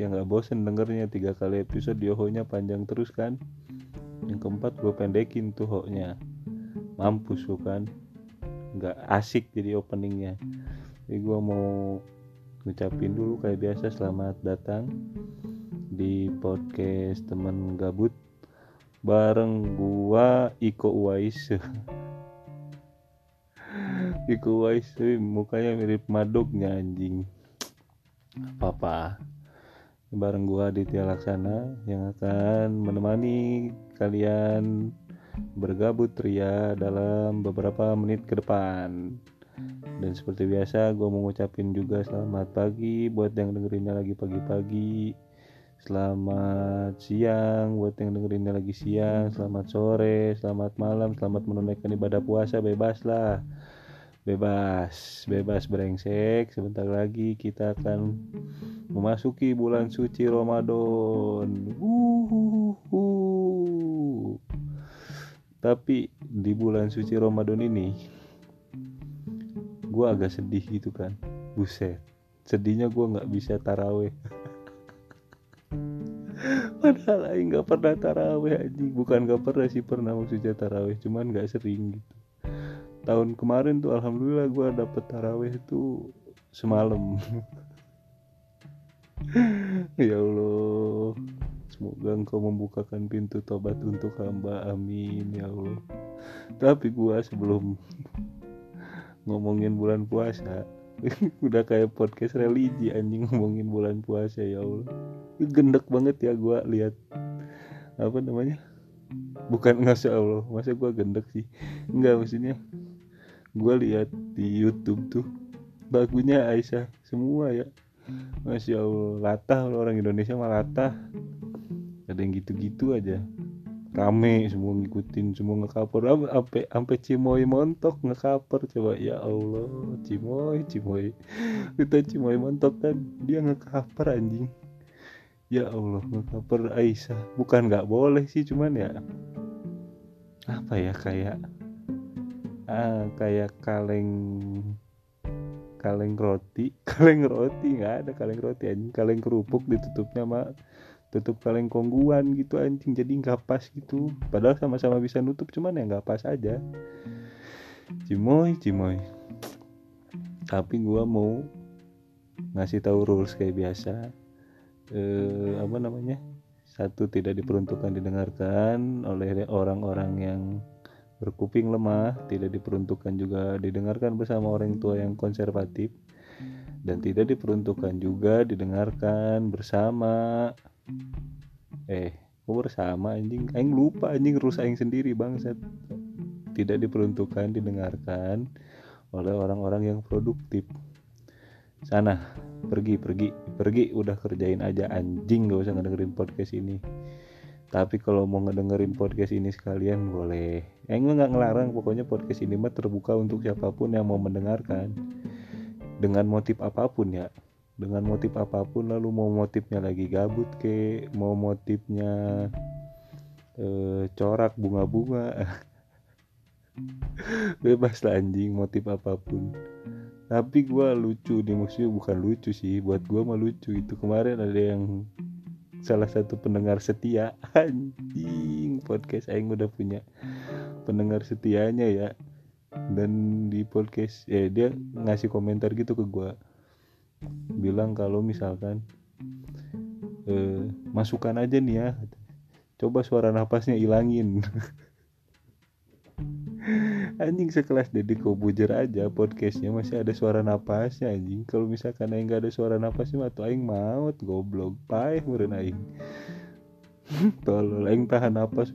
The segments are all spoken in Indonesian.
ya nggak bosen dengernya. Tiga kali episode diohonya panjang terus kan? Yang keempat gue pendekin tuh hoknya mampus lu kan? Nggak asik jadi openingnya. Jadi gue mau ngucapin dulu kayak biasa selamat datang di podcast temen gabut bareng gua Iko Uwais. Iko Uwais mukanya mirip madognya anjing. Apa-apa bareng gua Aditya Laksana yang akan menemani kalian bergabut ria dalam beberapa menit ke depan. Dan seperti biasa gue mau juga selamat pagi buat yang dengerinnya lagi pagi-pagi. Selamat siang buat yang dengerinnya lagi siang. Selamat sore selamat malam selamat menunaikan ibadah puasa bebas lah bebas bebas brengsek. Sebentar lagi kita akan memasuki bulan suci Ramadan. Uhuhu. tapi di bulan suci Ramadan ini gue agak sedih gitu kan. Buset sedihnya gue nggak bisa taraweh. Padahal aing nggak pernah taraweh aja bukan nggak pernah sih pernah maksudnya taraweh cuman nggak sering gitu tahun kemarin tuh alhamdulillah gue dapet taraweh itu semalam. Ya Allah semoga engkau membukakan pintu tobat untuk hamba amin ya Allah. Tapi gue sebelum ngomongin bulan puasa udah kayak podcast religi anjing ngomongin bulan puasa ya Allah. Gendek banget ya gue lihat apa namanya? Bukan ngasih Allah masa gue gendek sih? Enggak maksudnya gue lihat di YouTube tuh bagunya Aisyah semua ya. Masya Allah latah orang Indonesia mah latah. Ada yang gitu-gitu aja. Rame semua ngikutin semua ngekaper sampai sampai Cimoy montok ngekaper coba. Ya Allah Cimoy Cimoy. Kita Cimoy montok kan dia ngekaper anjing. Ya Allah ngekaper Aisyah. Bukan nggak boleh sih cuman ya apa ya kayak ah kayak kaleng kaleng roti kaleng roti nggak ada kaleng roti anjing. Kaleng kerupuk ditutupnya mah tutup kaleng kongguan gitu anjing. Jadi nggak pas gitu. Padahal sama-sama bisa nutup cuman ya nggak pas aja. Cimoy cimoy. Tapi gua mau ngasih tahu rules kayak biasa. Eh, apa namanya? Satu tidak diperuntukkan didengarkan oleh orang-orang yang berkuping lemah tidak diperuntukkan juga didengarkan bersama orang tua yang konservatif. Dan tidak diperuntukkan juga didengarkan bersama. Eh kok bersama anjing? Aing lupa anjing rusak aing sendiri bangsat. Tidak diperuntukkan didengarkan oleh orang-orang yang produktif. Sana pergi pergi pergi. Udah kerjain aja anjing. Gak usah ngedengerin podcast ini tapi kalau mau ngedengerin podcast ini sekalian boleh. Yang nggak ngelarang. Pokoknya podcast ini mah terbuka untuk siapa pun yang mau mendengarkan. Dengan motif apa pun ya. Dengan motif apa pun lalu mau motifnya lagi gabut ke mau motifnya eh, corak bunga-bunga. Bebas lah anjing motif apa pun. Tapi gue lucu nih maksudnya bukan lucu sih. Buat gue mah lucu itu kemarin ada yang salah satu pendengar setia. Anjing podcast aing udah punya pendengar setianya ya. Dan di podcast eh dia ngasih komentar gitu ke gue bilang kalau misalkan eh, masukkan aja nih ya. Coba suara napasnya ilangin anjing sekelas Deddy Kobujer aja podcastnya masih ada suara napasnya anjing. Kalau misalkan aing gak ada suara napasnya tuh aing maut goblok. Paeh meureun aing. Tolol aing tahan napas.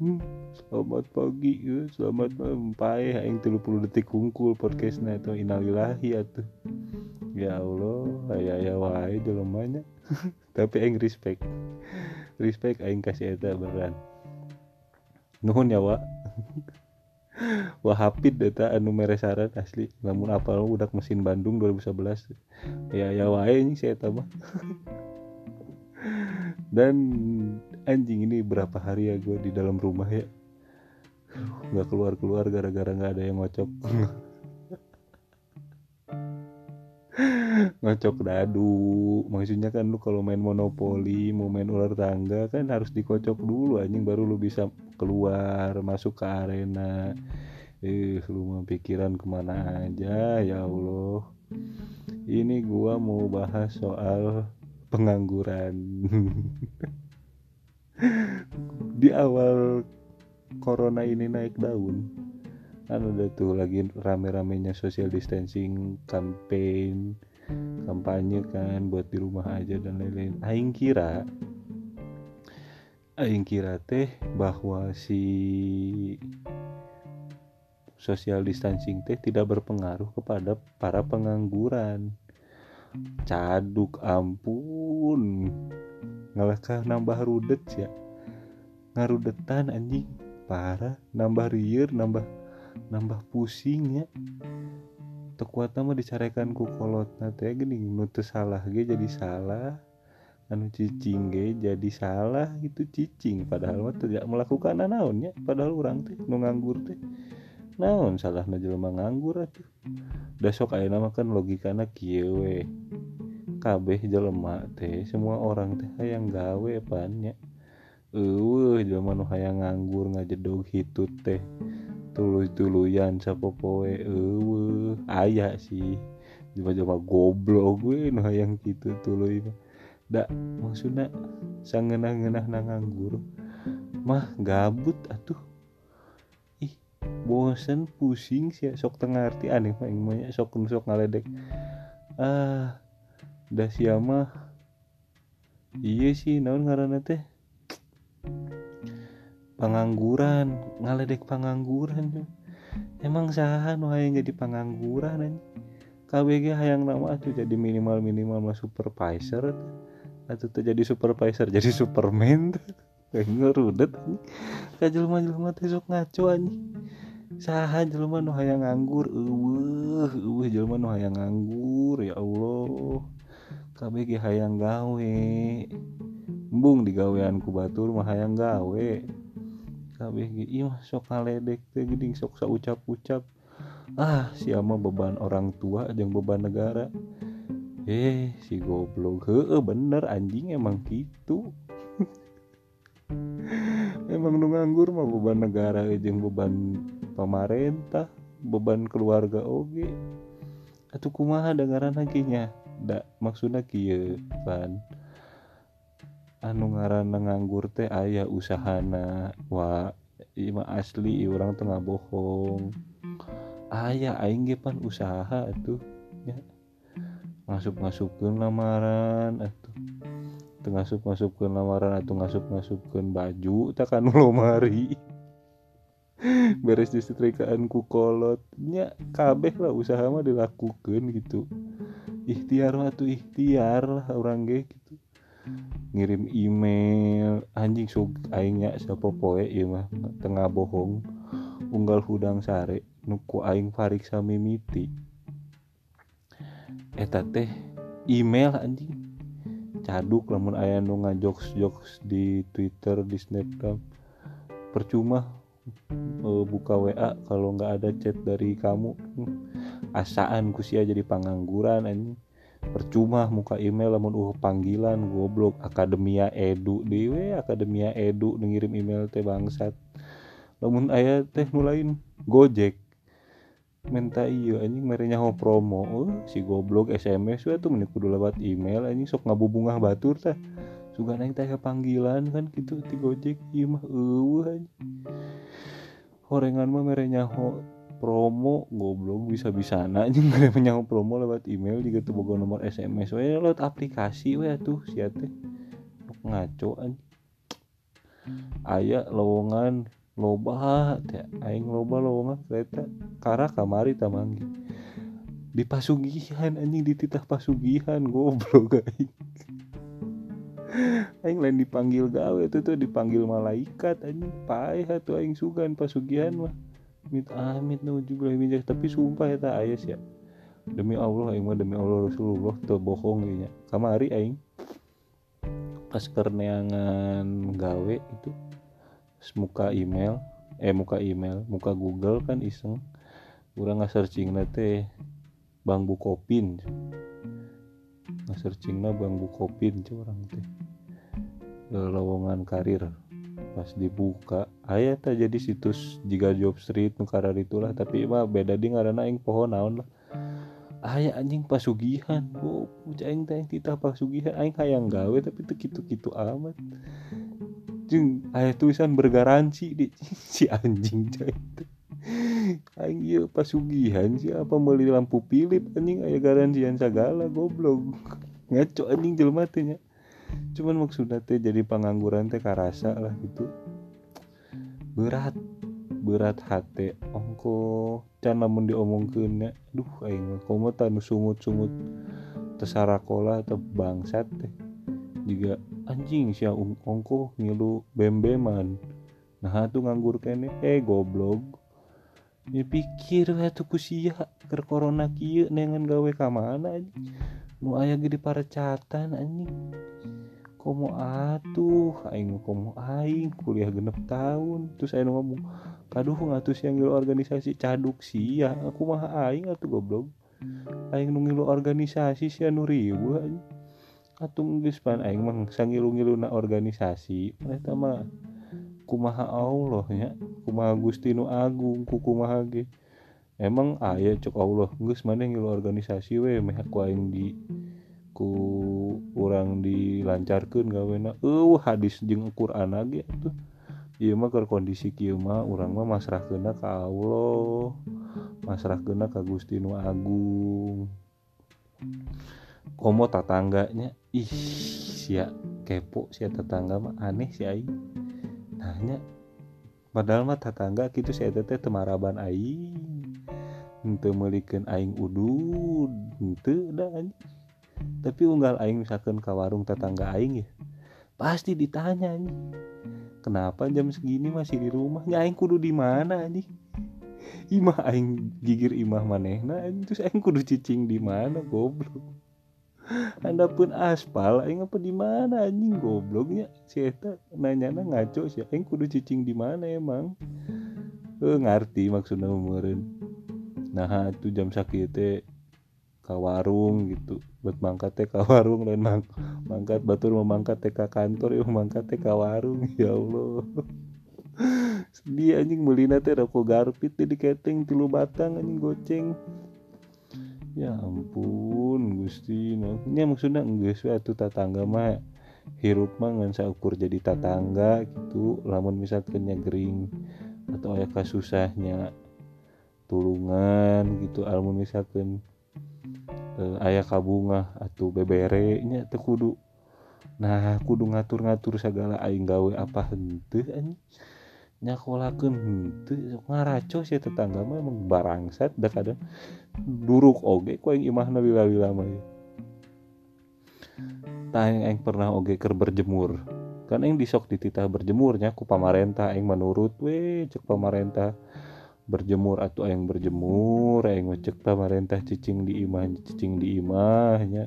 Hmm, selamat pagi ya, selamat malam. Paeh aing 30 detik kungkul podcastnya itu innalillahi atuh. Ya Allah aya aya wae jelemanya tapi aing respect. Respect aing kasih eta beneran. Nuhun ya wa Wah hapit data anu meresaran asli. Namun apa udah mesin Bandung 2011 ya ya wae ini saya tambah dan anjing ini berapa hari ya gue di dalam rumah ya? Nggak keluar keluar gara-gara nggak ada yang ngocok ngocok dadu. Maksudnya kan lu kalau main monopoli mau main ular tangga kan harus dikocok dulu anjing baru lu bisa keluar masuk ke arena. Eh lu mau pikiran ke mana aja ya Allah. Ini gua mau bahas soal pengangguran. Di awal corona ini naik daun kan udah tuh lagi rame-ramenya social distancing campaign kampanye kan buat di rumah aja dan lain-lain. Aing kira aing kira teh bahwa si social distancing teh tidak berpengaruh kepada para pengangguran. Caduk ampun. Ngalahkah nambah rudet ya? Ngarudetan anjing. Parah nambah riir nambah nambah pusing ya tekuat nama dicarekan ku kolot. Teh gini nutu salah ge jadi salah. Anu cicing ge jadi salah itu cicing. Padahal mah tidak melakukan naonnya padahal orang teh nu nganggur teh. Naon salah na jelema nganggur atuh? Da sok aya nama kan logikana kieu we. Kabeh jelema teh semua orang teh hayang gawe pannya eueuh jelema nu hayang nganggur ngajedog hitut teh tuluy-tuluyan sapopoe eueuh aya sih. Coba-coba goblok gue nu hayang gitu tuluy mah. Da maksudna sangeunah-ngeunah na nganggur mah gabut atuh. Ih bosen pusing sih sok tengah arti aneh mah mah sok sok ngaledek. Ah da sia mah iya sih naon ngaranna teh pengangguran ngaledek pengangguran emang saha nu hayang jadi pengangguran anjing. KBG hayang nama tuh jadi minimal minimal mah supervisor atau tuh jadi supervisor jadi superman kayak ngerudet ka jelema jelema teh sok ngaco anjing. Saha jelema nu hayang nganggur eueuh eueuh jelema nu hayang nganggur ya Allah. KBG hayang gawe. Embung digawean ku batur mah hayang gawe kabeh iya sok ngaledek teh geuning sok saucap-ucap. Ah siapa beban orang tua jeung beban negara. Eh si goblok. Heeh bener anjing emang gitu. Emang nu nganggur mah beban negara jeung beban pemerintah beban keluarga oge. Atuh kumaha dengaran lagi nya da maksudna kieu pan anu ngaranna nganggur teh aya usahana. Wah ima asli orang tengah bohong aya aing ge pan usaha atuh ya. Masuk masukkeun lamaran atuh. Teu ngasup masukkeun lamaran atuh ngasup masukkeun baju tak anu lomari beres disetrikaan ku kolot. Nya kabeh lah usaha mah dilakukeun gitu. Ikhtiar mah tuh ikhtiar lah orang ge gitu ngirim email anjing sok aingnya siapa poe ya mah tengah bohong. Unggal hudang sare nuku aing farik sami miti. Eta teh email anjing. Caduk lamun aya nu ngajokes jokes di twitter di snapgram percuma uh, buka WA kalau nggak ada chat dari kamu. Asaan kusia jadi pengangguran anjing percuma muka email lamun uh panggilan goblok. Akademia edu dewe akademia edu ngirim email teh bangsat. Lamun aya teh mulain gojek minta iya anjing mere nyaho promo uh, si goblok SMS we tuh meni kudu lewat email anjing sok ngabubungah batur tah. Suga naik teh panggilan kan gitu ti gojek ieu mah eueuh anjing. Horengan mah mere nyaho promo goblok bisa bisa anjing mere nyaho promo lewat email juga tuh boga nomor SMS we lewat aplikasi we atuh sia teh ngaco anjing. Aya lowongan loba teh aing loba lowongan kereta kara kamari tamanggi. Di pasugihan anjing di titah pasugihan goblok aing. Aing lain dipanggil gawe itu tuh dipanggil malaikat anjing. Paeh atuh aing sugan pasugihan mah mit amit juga minjak tapi sumpah eta aya ya. Demi Allah aing mah demi Allah Rasulullah tuh bohong nya. Kamari aing. Pas kerneangan gawe itu muka email eh muka email muka Google kan iseng. Orang nggak searching teh Bang Bukopin searching lah bang bukopin orang teh. Lowongan karir pas dibuka. Ayah tak jadi situs jika job street nukara itulah. Tapi mah beda di ngarana aing pohon naon lah. Ayah anjing pasugihan. Oh aing teh titah pasugihan. Aing hayang gawe tapi tuh gitu gitu amat. Jeng ayah tulisan bergaransi di si anjing cai itu aing pasugihan siapa beli lampu pilip anjing ayah garansian segala goblok. Ngaco anjing jelma nya cuman maksudnya teh jadi pengangguran teh karasa lah gitu. Berat berat hati ongko. Can namun diomongkeun duh aing komo tanu sumut-sumut tesarakola atau bangsat teh. Juga anjing sia ongko ngilu bembeman. Nah tuh nganggur kene eh goblok. Ya pikir tuh kusia ke corona kieu nengan gawe ka mana anjing nu aya gede parecatan anjing. Komo atuh aing komo aing kuliah genep tahun. Terus aing ngomong kaduh ngatuh yang ngilu organisasi caduk sih ya aku mah aing atuh goblok. Aing nu ngilu organisasi sih anu anjing. Atuh geus pan aing mah sangilu-ngilu na organisasi. Mereka mah kumaha Allah nya kumaha Gusti nu agung ku kumaha ge emang aya cok Allah. Geus mana ngilu organisasi we. Meh ku aing di ku urang dilancarkeun gawena eueuh hadis jeung Quran ge tuh ieu mah keur kondisi kieu mah urang mah masrahkeunna ka Allah. Masrahkeunna ka Gusti nu agung. Komo tatangganya. Ih sia kepo sia tetangga mah. Aneh si aing. Nanya padahal mah tetangga gitu saya teteh temaraban aing ente melikan aing udud ente dah tapi unggal aing misalkan ke warung tetangga aing ya pasti ditanya nih kenapa jam segini masih di rumah? Ya aing kudu di mana nih imah aing gigir imah manehna terus aing kudu cicing di mana goblok. Anda pun aspal aing apa di mana anjing gobloknya si eta nanya na ngaco sih aing kudu cicing di mana emang? Eh ngerti maksudnya meureun nah itu jam sakit teh ka warung gitu. Buat mangkat teh ka warung lain mang mangkat batur memangkat teh ka kantor ya mangkat teh ka warung. Ya Allah. Sedih anjing. Melina teh rokok garpit di keteng tilu batang anjing goceng. Ya ampun Gusti. Nah ini maksudnya enggak suatu tetangga mah hirup mah ngan ukur jadi tetangga gitu. Lamun misalkan gering atau ayah kasusahnya tulungan gitu alamun misalkan eh, ayah kabunga atau bebere nya teu kudu. Nah kudu ngatur-ngatur segala aing gawe apa henteu anjing nyakolakeun henteu ngaraco sih tetangga mah emang barangsat da kadang. Duruk oge ku aing imahna lila-lila mah. Tah aing pernah oge ker berjemur. Kan aing disok dititah berjemurnya ku pamarentah aing menurut we cek pamarentah berjemur atau aing berjemur aing cek pamarentah cicing di imah cicing di imahnya.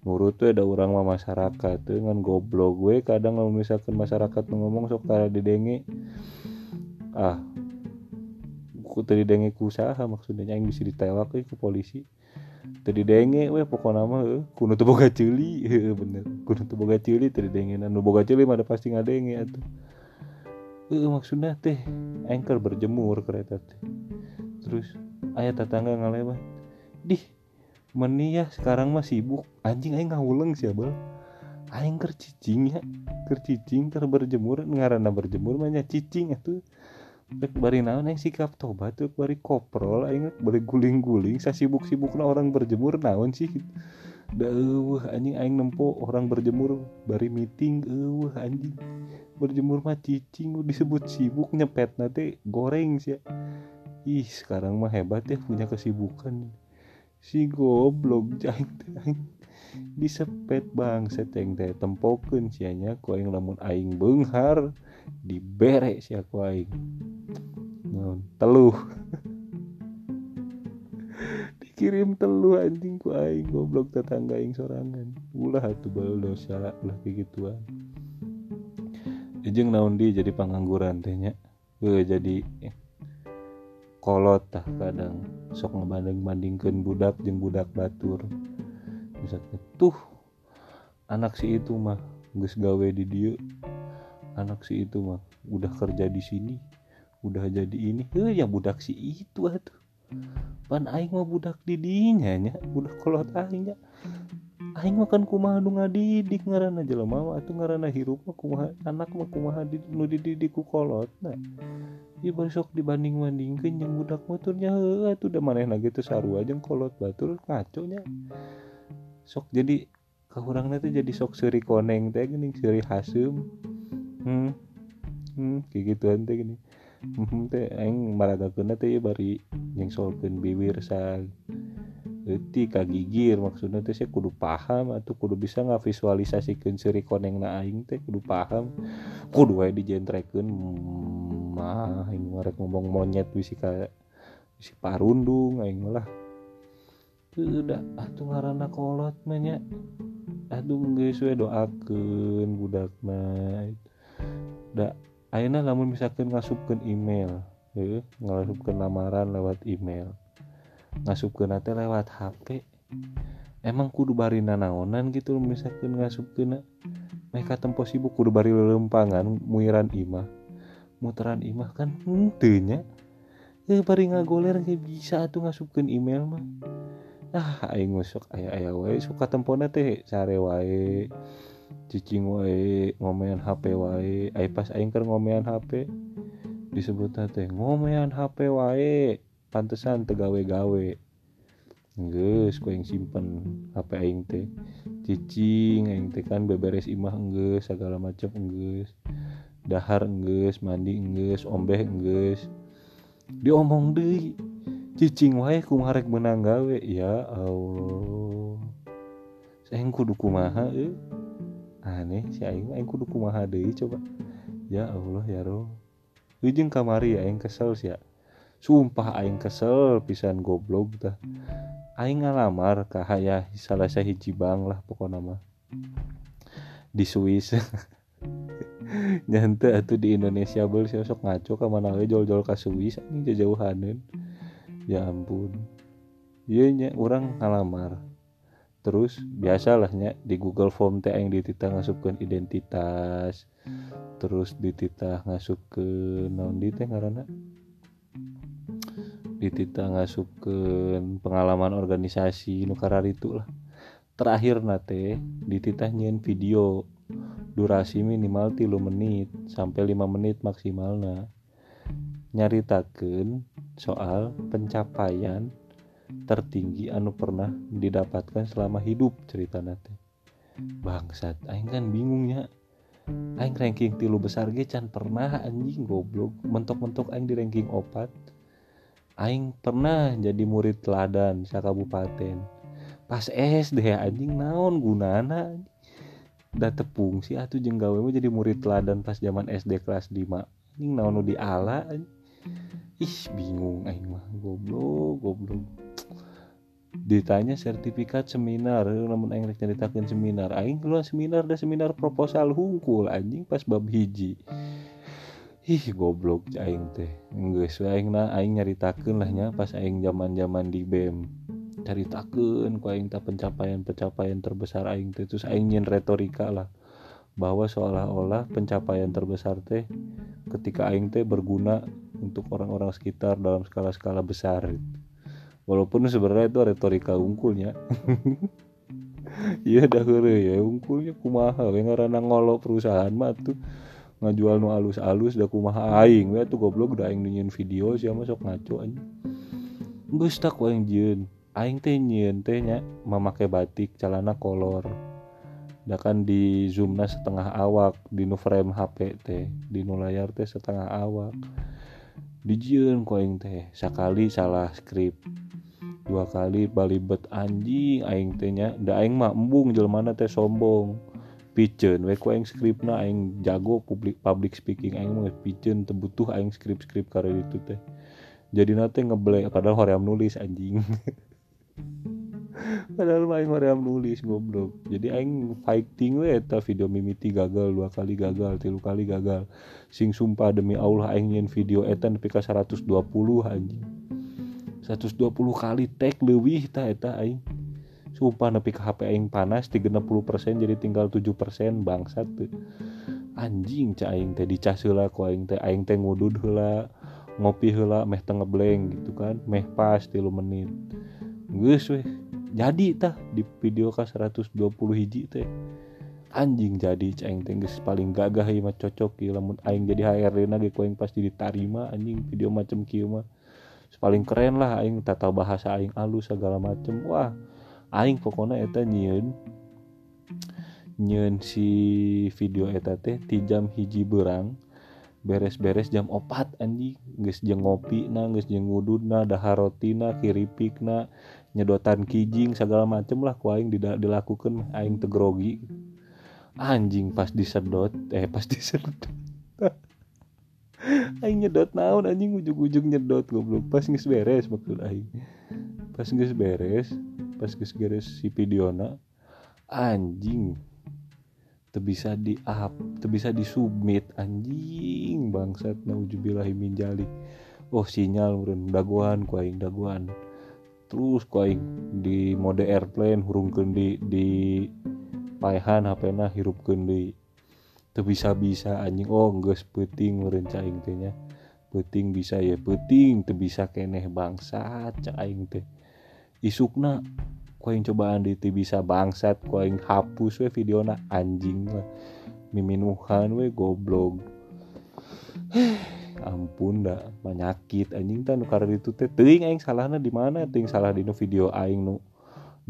Nurut tuh ada orang mah masyarakat dengan goblok gue kadang kalau misalkan masyarakat ngomong sok tara didenge. Ah ku tadi denge ku usaha maksudnya yang bisa ditewak ke polisi. Tadi denge we pokok nama eh, kuno tuh boga cili bener. Kuno tuh boga cili tadi denge nu boga cili mah pasti ngadenge atuh eh maksudnya teh anchor berjemur kereta teh. Terus ayah tetangga ngalewat dih meni ya sekarang mah sibuk. Anjing aing ngawuleng siapa aing ker cicing ya ker cicing ker berjemur ngarana berjemur banyak cicing itu Bek bari naon aing sikap tobat tuh bari koprol aing bari guling-guling sa sibuk-sibukna orang berjemur naon sih? da eueuh anjing aing nempo orang berjemur bari meeting eueuh anjing. Berjemur mah cicing disebut sibuk nyepet nanti goreng sih ih sekarang mah hebat ya punya kesibukan. Si goblok aing teh disepet bang seteng teh tempokeun sianya ku aing lamun aing beunghar dibere si aku aing. Teluh dikirim teluh anjing ku aing goblok tetangga aing sorangan. Ulah atuh bae dosa lah kayak gituan. Jeung naon di jadi pengangguran tehnya gue jadi kolot tah kadang. Sok ngebanding bandingkan budak jeung budak batur. Misalnya tuh anak si itu mah geus gawe di dia anak si itu mah udah kerja di sini udah jadi ini. Eh yang budak si itu atuh pan aing mah budak didinya nya budak kolot aing nya. Aing makan kumaha nu ngadidik ngaranna jelema mah atuh ngaranna hirup mah kumaha anak mah kumaha di, nu dididik ku kolot nah. Ieu besok dibanding bandingkeun jeung budak motornya heuh atuh da manehna gitu sarua jeung kolot batur ngaco nya. Sok jadi kahurangna teh jadi sok seuri koneng teh geuning seuri haseum hmm hmm kayak gituan teh gini Mhm, maragaken bari solken biwirsan detik Ka gigir maksud saya kudu paham atuh kudu bisa ngavisualisasikeun visualisasikan seri koneng teh kudu paham. Kudu wae dijentreken mm, mah aing marek ngomong monyet wis ka wis parundung aing lah. Udah atuh ngaranna kolot mah nya. Aduh geus we doakeun budak mah. Da ayeuna lamun misalkan ngasupkeun email heuh ngasupkeun lamaran lewat email. Ngasupkeun teh lewat HP emang kudu bari nanaonan gitu misalkan ngasupkeun mereka tempo sibuk kudu bari lelempangan muiran imah. Muteran imah kan henteu nya eh bari ngagoler kayak bisa atuh ngasupkeun email mah. Ah aing sok aya aya wae suka tempona teh sare wae cicing wae ngomean HP wae. Ai pas aing keur ngomean HP disebut teh ngomean HP wae pantesan tegawe-gawe geus ku simpen HP aing teh. Cicing aing teh kan beberes imah geus segala macam geus dahar geus mandi geus ombeh geus diomong deui cicing wae kumaha rek menang gawe. Ya Allah. Saya kudu kumaha eh aneh si aing aing kudu kumaha deui coba. Ya Allah ya Roh ujung kamari aing kesel sih ya sumpah aing kesel pisan goblok tah aing ngalamar ka hayah salah sahiji bank lah pokoknya mah. Di Swiss. Nyante atuh di Indonesia bel sok ngaco ka mana we jol-jol ka Swiss anjing jauhaneun ya ampun. Iya nya orang ngalamar terus biasalahnya di Google Form teh yang dititah ngasupkan identitas terus dititah ngasupkan naon di teh ngaranna? Dititah ngasupkan pengalaman organisasi nu itu lah. Terakhir nate dititah nyen video. Durasi minimal tilu menit sampai 5 menit maksimalna. Nyaritakeun soal pencapaian tertinggi anu pernah didapatkan selama hidup cerita nate. Bangsat aing kan bingungnya aing ranking tilu besar ge can pernah anjing goblok. Mentok-mentok aing di ranking opat. Aing pernah jadi murid teladan sa kabupaten. Pas SD anjing naon gunana? Da tepung sih atuh jeung gawe jadi murid teladan pas zaman SD kelas 5 anjing naon nu diala anjing ih bingung. Aing mah goblok goblok. Ditanya sertifikat seminar. Namun aing rek nyaritakeun seminar. Aing keluar seminar da seminar proposal hungkul anjing pas bab hiji. Ih goblok aing teh. Geus aing na aing nyaritakeun lah nya pas aing zaman-zaman di BEM caritakeun ku aing teh pencapaian-pencapaian terbesar aing teh. Terus aing nyin retorika lah bahwa seolah-olah pencapaian terbesar teh ketika aing teh berguna untuk orang-orang sekitar dalam skala-skala besar. Walaupun sebenarnya itu retorika unggulnya. Iya dah ya unggulnya kumaha we ngaranna ngolo perusahaan mah tuh. Ngajual nu alus-alus dah kumaha aing we tuh goblok udah aing nyin video sih sok ngaco anjing. Geus tak aing aing teh nyieun teh nya memakai batik celana kolor da kan di zoomna setengah awak di nu frame HP teh di nu layar teh setengah awak. Dijieun ku aing teh sakali salah skrip. Dua kali balibet anjing aing teh nya da aing mah embung jelmana teh sombong. Piceun we ku aing skripna aing jago public public speaking aing mah piceun teu butuh aing skrip-skrip kare itu teh. Jadi nate ngeblek padahal hoream nulis anjing padahal aing hoream nulis goblok. Jadi aing fighting we eta video mimiti gagal dua kali gagal tilu kali gagal. Sing sumpah demi Allah aing nyen video eta nepi ka 120 anjing. 120 kali tag leuwih ta eta aing. Sumpah nepi ke HP aing panas 30% jadi tinggal 7% bangsat tuh anjing cah aing teh dicas heula ku aing teh aing teh ngudud heula ngopi heula meh tengah blank gitu kan. Meh pas 3 menit. Geus weh jadi tah di video ka 120 hiji teh. Anjing jadi aing teh geus paling gagah ieu mah cocok ieu lamun aing jadi HRD na ge ku aing pasti diterima anjing video macam kieu mah. Paling keren lah aing tata bahasa aing alus segala macem. Wah aing pokoknya eta nyieun nyieun si video eta teh ti jam hiji berang beres-beres jam opat anjing. Geus jeung ngopi na geus jeung ngududna dahar rotina kiripikna nyedotan kijing segala macem lah ku aing dilakukan aing tegrogi anjing pas disedot eh pas disedot. Aing nyedot naon anjing ujung-ujung nyedot goblok. Pas geus beres maksud aing. Pas geus beres pas geus beres si videona anjing teu bisa di up teu bisa di submit anjing bangsat naujubillahi min jalik. Oh sinyal meureun daguan ku aing daguan terus ku aing di mode airplane hurungkeun di di paehan HP-na hirupkeun deui teu bisa-bisa anjing. Oh geus peuting meureun aing teh nya. Peuting bisa ya peuting teu bisa keneh bangsat cak aing teh. Isukna ku aing cobaan di bisa bangsat ku aing hapus we videona anjing lah. Miminuhan we goblok ampun dah penyakit anjing tan karena itu teh. Teuing aing salahna di mana? Teuing salah di video aing nu.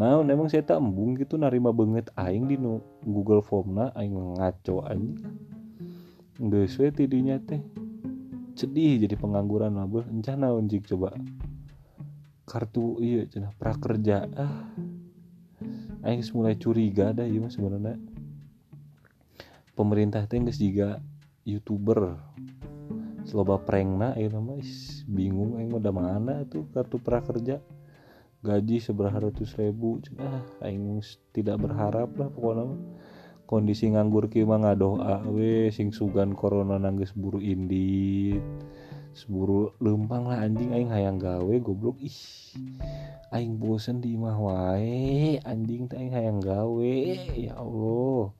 Nah emang saya tak embung gitu narima banget aing di nu Google Form na aing ngaco anjing. Geus we tidinya teh sedih jadi pengangguran lah beuh encana anjing coba? Kartu iya cenah prakerja ah. Aing mulai curiga dah iya sebenarnya. Pemerintah teh juga youtuber loba prank ieu mah is bingung aing udah mana tuh kartu prakerja? Gaji seberapa ratus ribu cenah aing tidak berharap lah pokoknya kondisi nganggur kieu mah ngadoa we sing sugan corona nanggeus buru indit seburu lempang lah anjing aing hayang gawe goblok. Ih aing bosen di imah wae anjing teh aing hayang gawe ya Allah.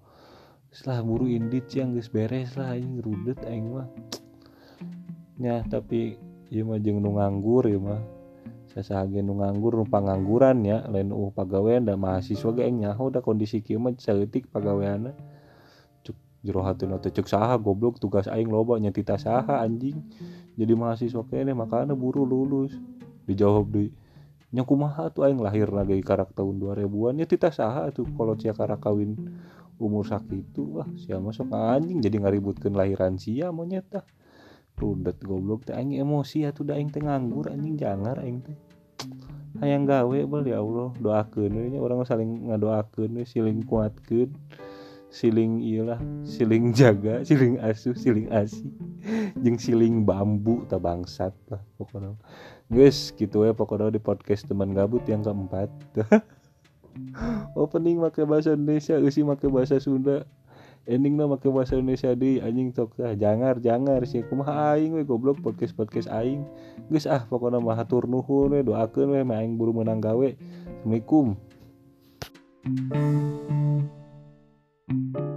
Setelah buru indit yang geus beres lah aing rudet aing mah nya tapi ieu mah jeung nu nganggur ieu mah. Sasage nu nganggur nu pangangguran ya. Lain uh pagawean da mahasiswa ge nyaho da kondisi kieu mah saeutik pagaweanna. Jero hatuna teh cek saha goblok tugas aing loba nyetita saha anjing. Jadi mahasiswa kene makanya buru lulus. Dijawab deui nya kumaha tuh aing lahir lagi karak tahun 2000-an ya tita saha tuh kalau cia karak kawin umur sakitu wah sia masuk anjing jadi ngaributkeun lahiran sia monyet tah rudet goblok teh. Aing emosi atuh da aing teh nganggur anjing jangar aing teh. Hayang gawe bal ya Allah. Doakeun we nya urang saling ngadoakeun we siling kuatkeun siling iyalah siling jaga siling asuh siling asi jeng siling bambu tak bangsat lah pokoknya guys gitu ya pokoknya di podcast teman gabut yang keempat. Opening pakai bahasa Indonesia usi pakai bahasa Sunda ending na pakai bahasa Indonesia di anjing tok ah jangar jangar sih. Kumaha aing we goblok podcast podcast aing. Guys ah pokoknya mah hatur nuhun we doakeun we aing buru menang gawe. Assalamualaikum. thank you